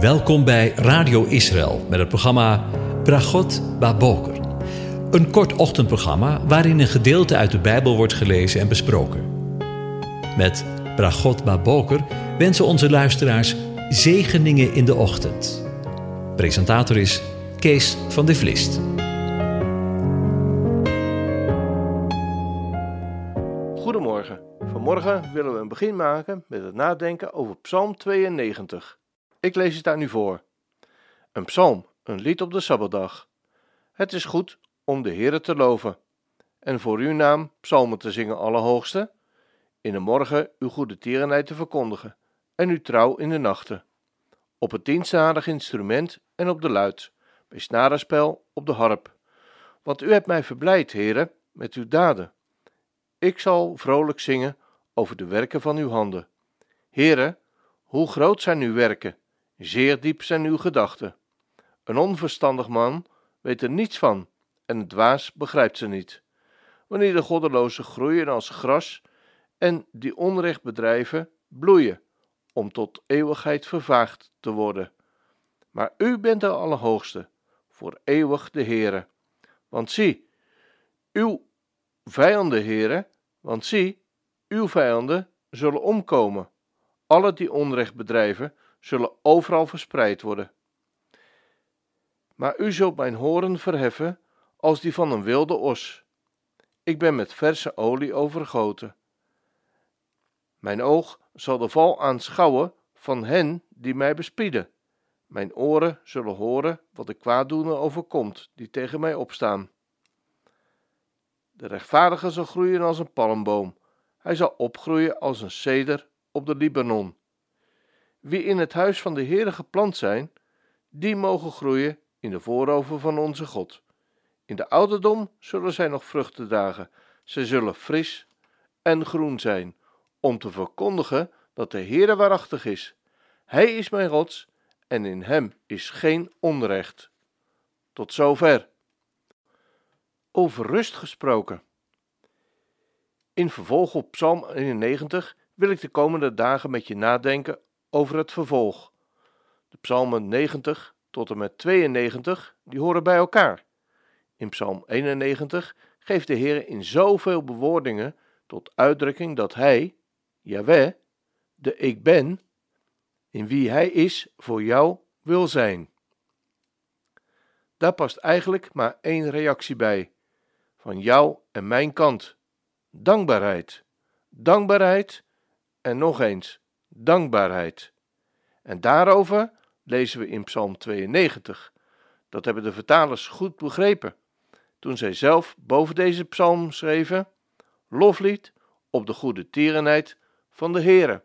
Welkom bij Radio Israël met het programma Bragot Baboker. Een kort ochtendprogramma waarin een gedeelte uit de Bijbel wordt gelezen en besproken. Met Bragot Baboker wensen onze luisteraars zegeningen in de ochtend. Presentator is Kees van de Vlist. Goedemorgen. Vanmorgen willen we een begin maken met het nadenken over Psalm 92. Ik lees het daar nu voor. Een psalm, een lied op de Sabbatdag. Het is goed om de Heere te loven en voor uw naam psalmen te zingen, Allerhoogste, in de morgen uw goede tierenheid te verkondigen en uw trouw in de nachten. Op het dienstzadig instrument en op de luid, bij snarenspel op de harp. Want u hebt mij verblijd, Heere, met uw daden. Ik zal vrolijk zingen over de werken van uw handen. Heere, hoe groot zijn uw werken, zeer diep zijn uw gedachten. Een onverstandig man weet er niets van en een dwaas begrijpt ze niet. Wanneer de goddelozen groeien als gras en die onrecht bedrijven bloeien, om tot eeuwigheid vervaagd te worden. Maar u bent de Allerhoogste, voor eeuwig de Heere. Want zie, uw vijanden, Heere, want zie, uw vijanden zullen omkomen. Alle die onrecht bedrijven, zullen overal verspreid worden. Maar u zult mijn horen verheffen als die van een wilde os. Ik ben met verse olie overgoten. Mijn oog zal de val aanschouwen van hen die mij bespieden. Mijn oren zullen horen wat de kwaaddoener overkomt die tegen mij opstaan. De rechtvaardige zal groeien als een palmboom. Hij zal opgroeien als een ceder op de Libanon. Wie in het huis van de Heere geplant zijn, die mogen groeien in de voorover van onze God. In de ouderdom zullen zij nog vruchten dragen. Zij zullen fris en groen zijn, om te verkondigen dat de Heere waarachtig is. Hij is mijn rots en in hem is geen onrecht. Tot zover. Over rust gesproken. In vervolg op Psalm 91 wil ik de komende dagen met je nadenken over het vervolg. De psalmen 90 tot en met 92, die horen bij elkaar. In psalm 91 geeft de Heer in zoveel bewoordingen tot uitdrukking dat Hij, Yahweh, de Ik Ben, in wie Hij is, voor jou wil zijn. Daar past eigenlijk maar één reactie bij, van jou en mijn kant. Dankbaarheid. Dankbaarheid en nog eens dankbaarheid. En daarover lezen we in Psalm 92. Dat hebben de vertalers goed begrepen toen zij zelf boven deze psalm schreven: Loflied op de goede tierenheid van de Heere.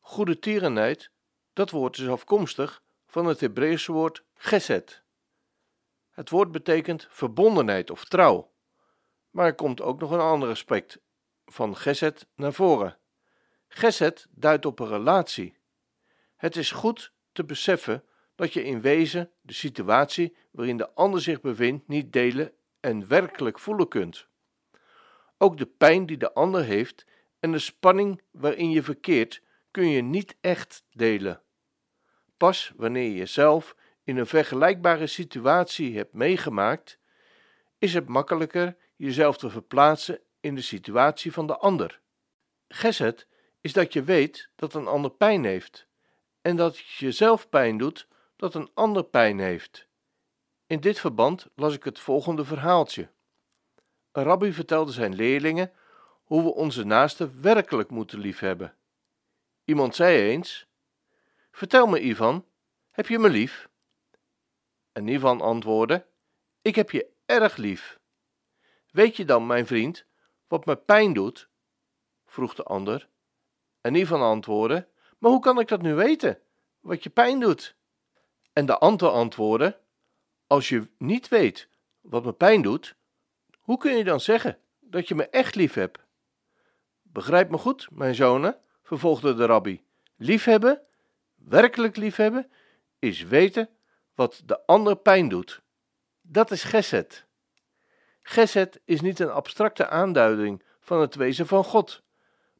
Goede tierenheid, dat woord is afkomstig van het Hebreeuwse woord geset. Het woord betekent verbondenheid of trouw, maar er komt ook nog een ander aspect van geset naar voren. Geset duidt op een relatie. Het is goed te beseffen dat je in wezen de situatie waarin de ander zich bevindt niet delen en werkelijk voelen kunt. Ook de pijn die de ander heeft en de spanning waarin je verkeert kun je niet echt delen. Pas wanneer je zelf in een vergelijkbare situatie hebt meegemaakt, is het makkelijker jezelf te verplaatsen in de situatie van de ander. Geset is dat je weet dat een ander pijn heeft en dat het jezelf pijn doet dat een ander pijn heeft. In dit verband las ik het volgende verhaaltje. Een rabbi vertelde zijn leerlingen hoe we onze naasten werkelijk moeten liefhebben. Iemand zei eens: Vertel me, Ivan, heb je me lief? En Ivan antwoordde: Ik heb je erg lief. Weet je dan, mijn vriend, wat me pijn doet? vroeg de ander. En Ivan antwoordde: Maar hoe kan ik dat nu weten, wat je pijn doet? En de ander antwoordde: Als je niet weet wat me pijn doet, hoe kun je dan zeggen dat je me echt lief hebt? Begrijp me goed, mijn zonen, vervolgde de rabbi. Liefhebben, werkelijk liefhebben, is weten wat de ander pijn doet. Dat is geset. Geset is niet een abstracte aanduiding van het wezen van God,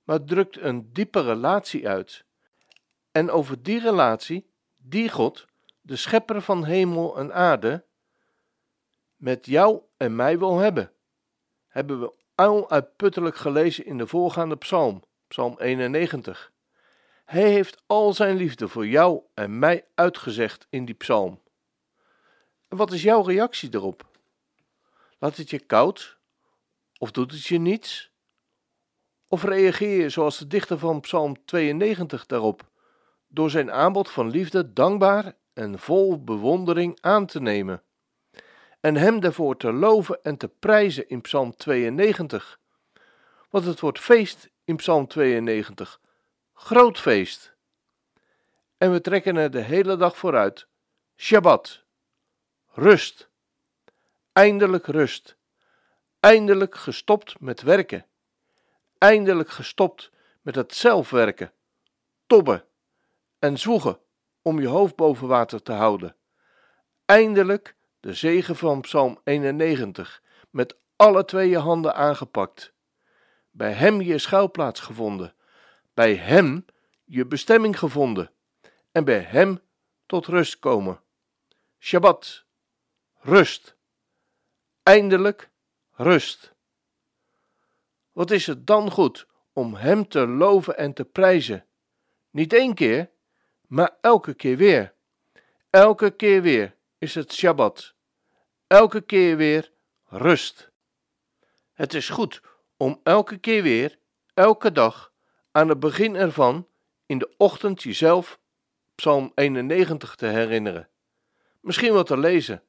maar drukt een diepe relatie uit. En over die relatie, die God, de schepper van hemel en aarde, met jou en mij wil hebben, hebben we onuitputtelijk gelezen in de voorgaande psalm, psalm 91. Hij heeft al zijn liefde voor jou en mij uitgezegd in die psalm. En wat is jouw reactie erop? Laat het je koud? Of doet het je niets? Of reageer je zoals de dichter van Psalm 92 daarop, door zijn aanbod van liefde dankbaar en vol bewondering aan te nemen, en hem daarvoor te loven en te prijzen in Psalm 92? Want het wordt feest in Psalm 92, groot feest. En we trekken er de hele dag vooruit. Shabbat, rust, eindelijk rust, eindelijk gestopt met werken eindelijk gestopt met het zelfwerken, tobben en zwoegen om je hoofd boven water te houden. Eindelijk de zegen van Psalm 91 met alle twee je handen aangepakt. Bij hem je schuilplaats gevonden, bij hem je bestemming gevonden en bij hem tot rust komen. Shabbat, rust. Eindelijk rust. Wat is het dan goed om Hem te loven en te prijzen? Niet één keer, maar elke keer weer. Elke keer weer is het Shabbat. Elke keer weer rust. Het is goed om elke keer weer, elke dag, aan het begin ervan, in de ochtend jezelf Psalm 91 te herinneren. Misschien wat te lezen,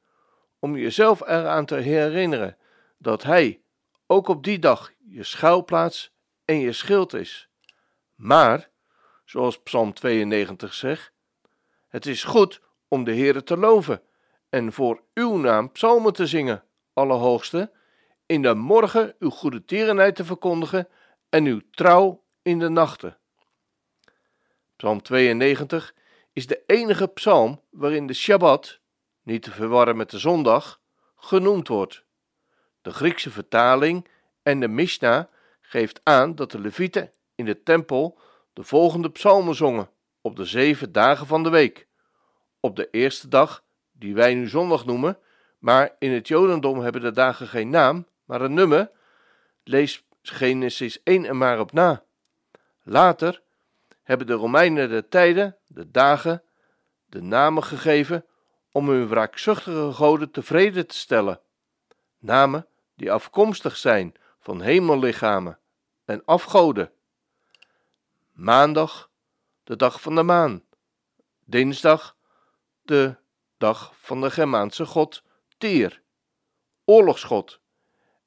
om jezelf eraan te herinneren dat Hij ook op die dag je schuilplaats en je schild is. Maar, zoals Psalm 92 zegt, het is goed om de Heere te loven en voor uw naam psalmen te zingen, Allerhoogste, in de morgen uw goede tierenheid te verkondigen en uw trouw in de nachten. Psalm 92 is de enige psalm waarin de Shabbat, niet te verwarren met de zondag, genoemd wordt. De Griekse vertaling en de Mishnah geeft aan dat de Levieten in de tempel de volgende psalmen zongen op de zeven dagen van de week. Op de eerste dag, die wij nu zondag noemen, maar in het Jodendom hebben de dagen geen naam, maar een nummer, lees Genesis 1 en maar op na. Later hebben de Romeinen de tijden, de dagen, de namen gegeven om hun wraakzuchtige goden tevreden te stellen. Namen die afkomstig zijn van hemellichamen en afgoden. Maandag, de dag van de maan. Dinsdag, de dag van de Germaanse god Tyr, oorlogsgod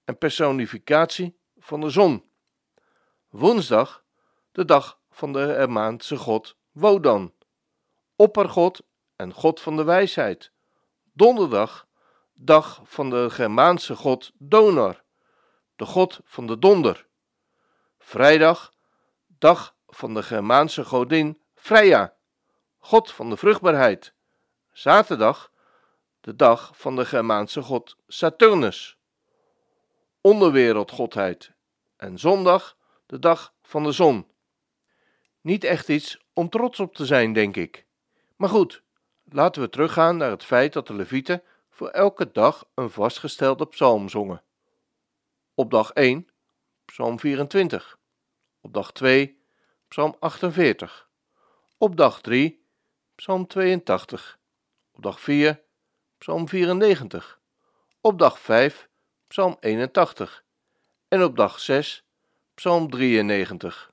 en personificatie van de zon. Woensdag, de dag van de Germaanse god Wodan, oppergod en god van de wijsheid. Donderdag, dag van de Germaanse god Donar, de god van de donder. Vrijdag, dag van de Germaanse godin Freya, god van de vruchtbaarheid. Zaterdag, de dag van de Germaanse god Saturnus, onderwereldgodheid. En zondag, de dag van de zon. Niet echt iets om trots op te zijn, denk ik. Maar goed, laten we teruggaan naar het feit dat de Levieten voor elke dag een vastgestelde psalm zongen. Op dag 1, Psalm 24. Op dag 2, Psalm 48. Op dag 3, Psalm 82. Op dag 4, Psalm 94. Op dag 5, Psalm 81. En op dag 6, Psalm 93.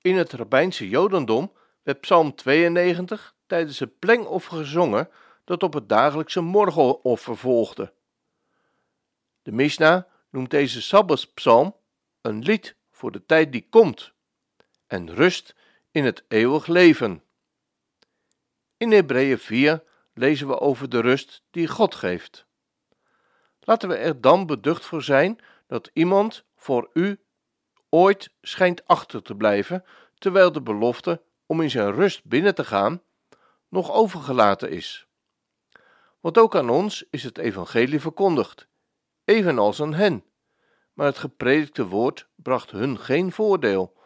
In het rabbijnse Jodendom werd Psalm 92 tijdens het plengoffer gezongen dat op het dagelijkse morgenoffer volgde. De Mishnah noemt deze Sabbatspsalm een lied voor de tijd die komt en rust in het eeuwig leven. In Hebreeën 4 lezen we over de rust die God geeft. Laten we er dan beducht voor zijn dat iemand voor u ooit schijnt achter te blijven, terwijl de belofte om in zijn rust binnen te gaan nog overgelaten is. Want ook aan ons is het evangelie verkondigd evenals aan hen. Maar het gepredikte woord bracht hun geen voordeel,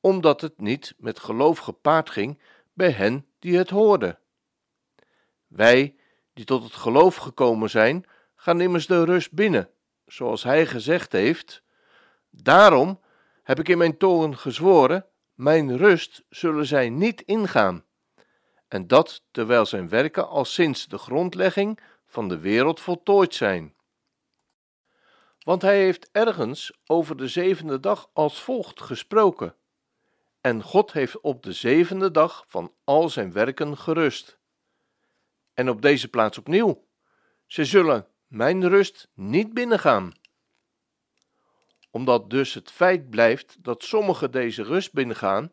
omdat het niet met geloof gepaard ging bij hen die het hoorden. Wij, die tot het geloof gekomen zijn, gaan immers de rust binnen, zoals hij gezegd heeft: Daarom heb ik in mijn toren gezworen: Mijn rust zullen zij niet ingaan. En dat terwijl zijn werken al sinds de grondlegging van de wereld voltooid zijn. Want hij heeft ergens over de zevende dag als volgt gesproken. En God heeft op de zevende dag van al zijn werken gerust. En op deze plaats opnieuw. Ze zullen mijn rust niet binnengaan. Omdat dus het feit blijft dat sommigen deze rust binnengaan, en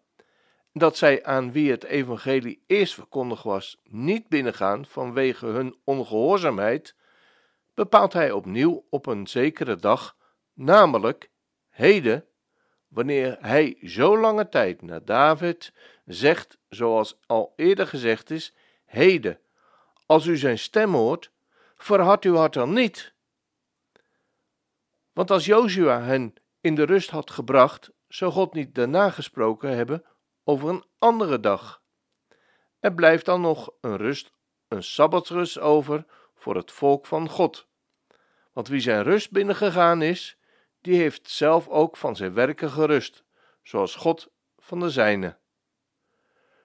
dat zij aan wie het evangelie eerst verkondigd was, niet binnengaan vanwege hun ongehoorzaamheid, bepaalt hij opnieuw op een zekere dag, namelijk heden, wanneer hij zo lange tijd na David zegt, zoals al eerder gezegd is, heden, als u zijn stem hoort, verhard uw hart dan niet. Want als Jozua hen in de rust had gebracht, zou God niet daarna gesproken hebben over een andere dag. Er blijft dan nog een rust, een sabbatsrust over voor het volk van God. Want wie zijn rust binnengegaan is, die heeft zelf ook van zijn werken gerust, zoals God van de zijne.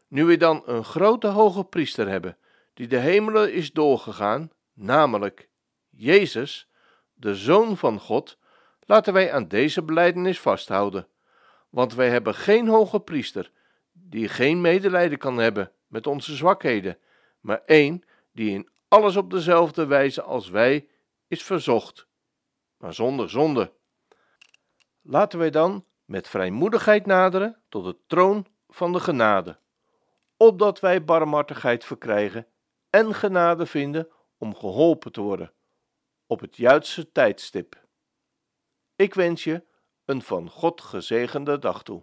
Nu we dan een grote hoge priester hebben, die de hemelen is doorgegaan, namelijk Jezus, de Zoon van God, laten wij aan deze belijdenis vasthouden. Want wij hebben geen hoge priester, die geen medelijden kan hebben met onze zwakheden, maar één die in alles op dezelfde wijze als wij is verzocht, maar zonder zonde. Laten wij dan met vrijmoedigheid naderen tot de troon van de genade, opdat wij barmhartigheid verkrijgen en genade vinden om geholpen te worden op het juiste tijdstip. Ik wens je een van God gezegende dag toe.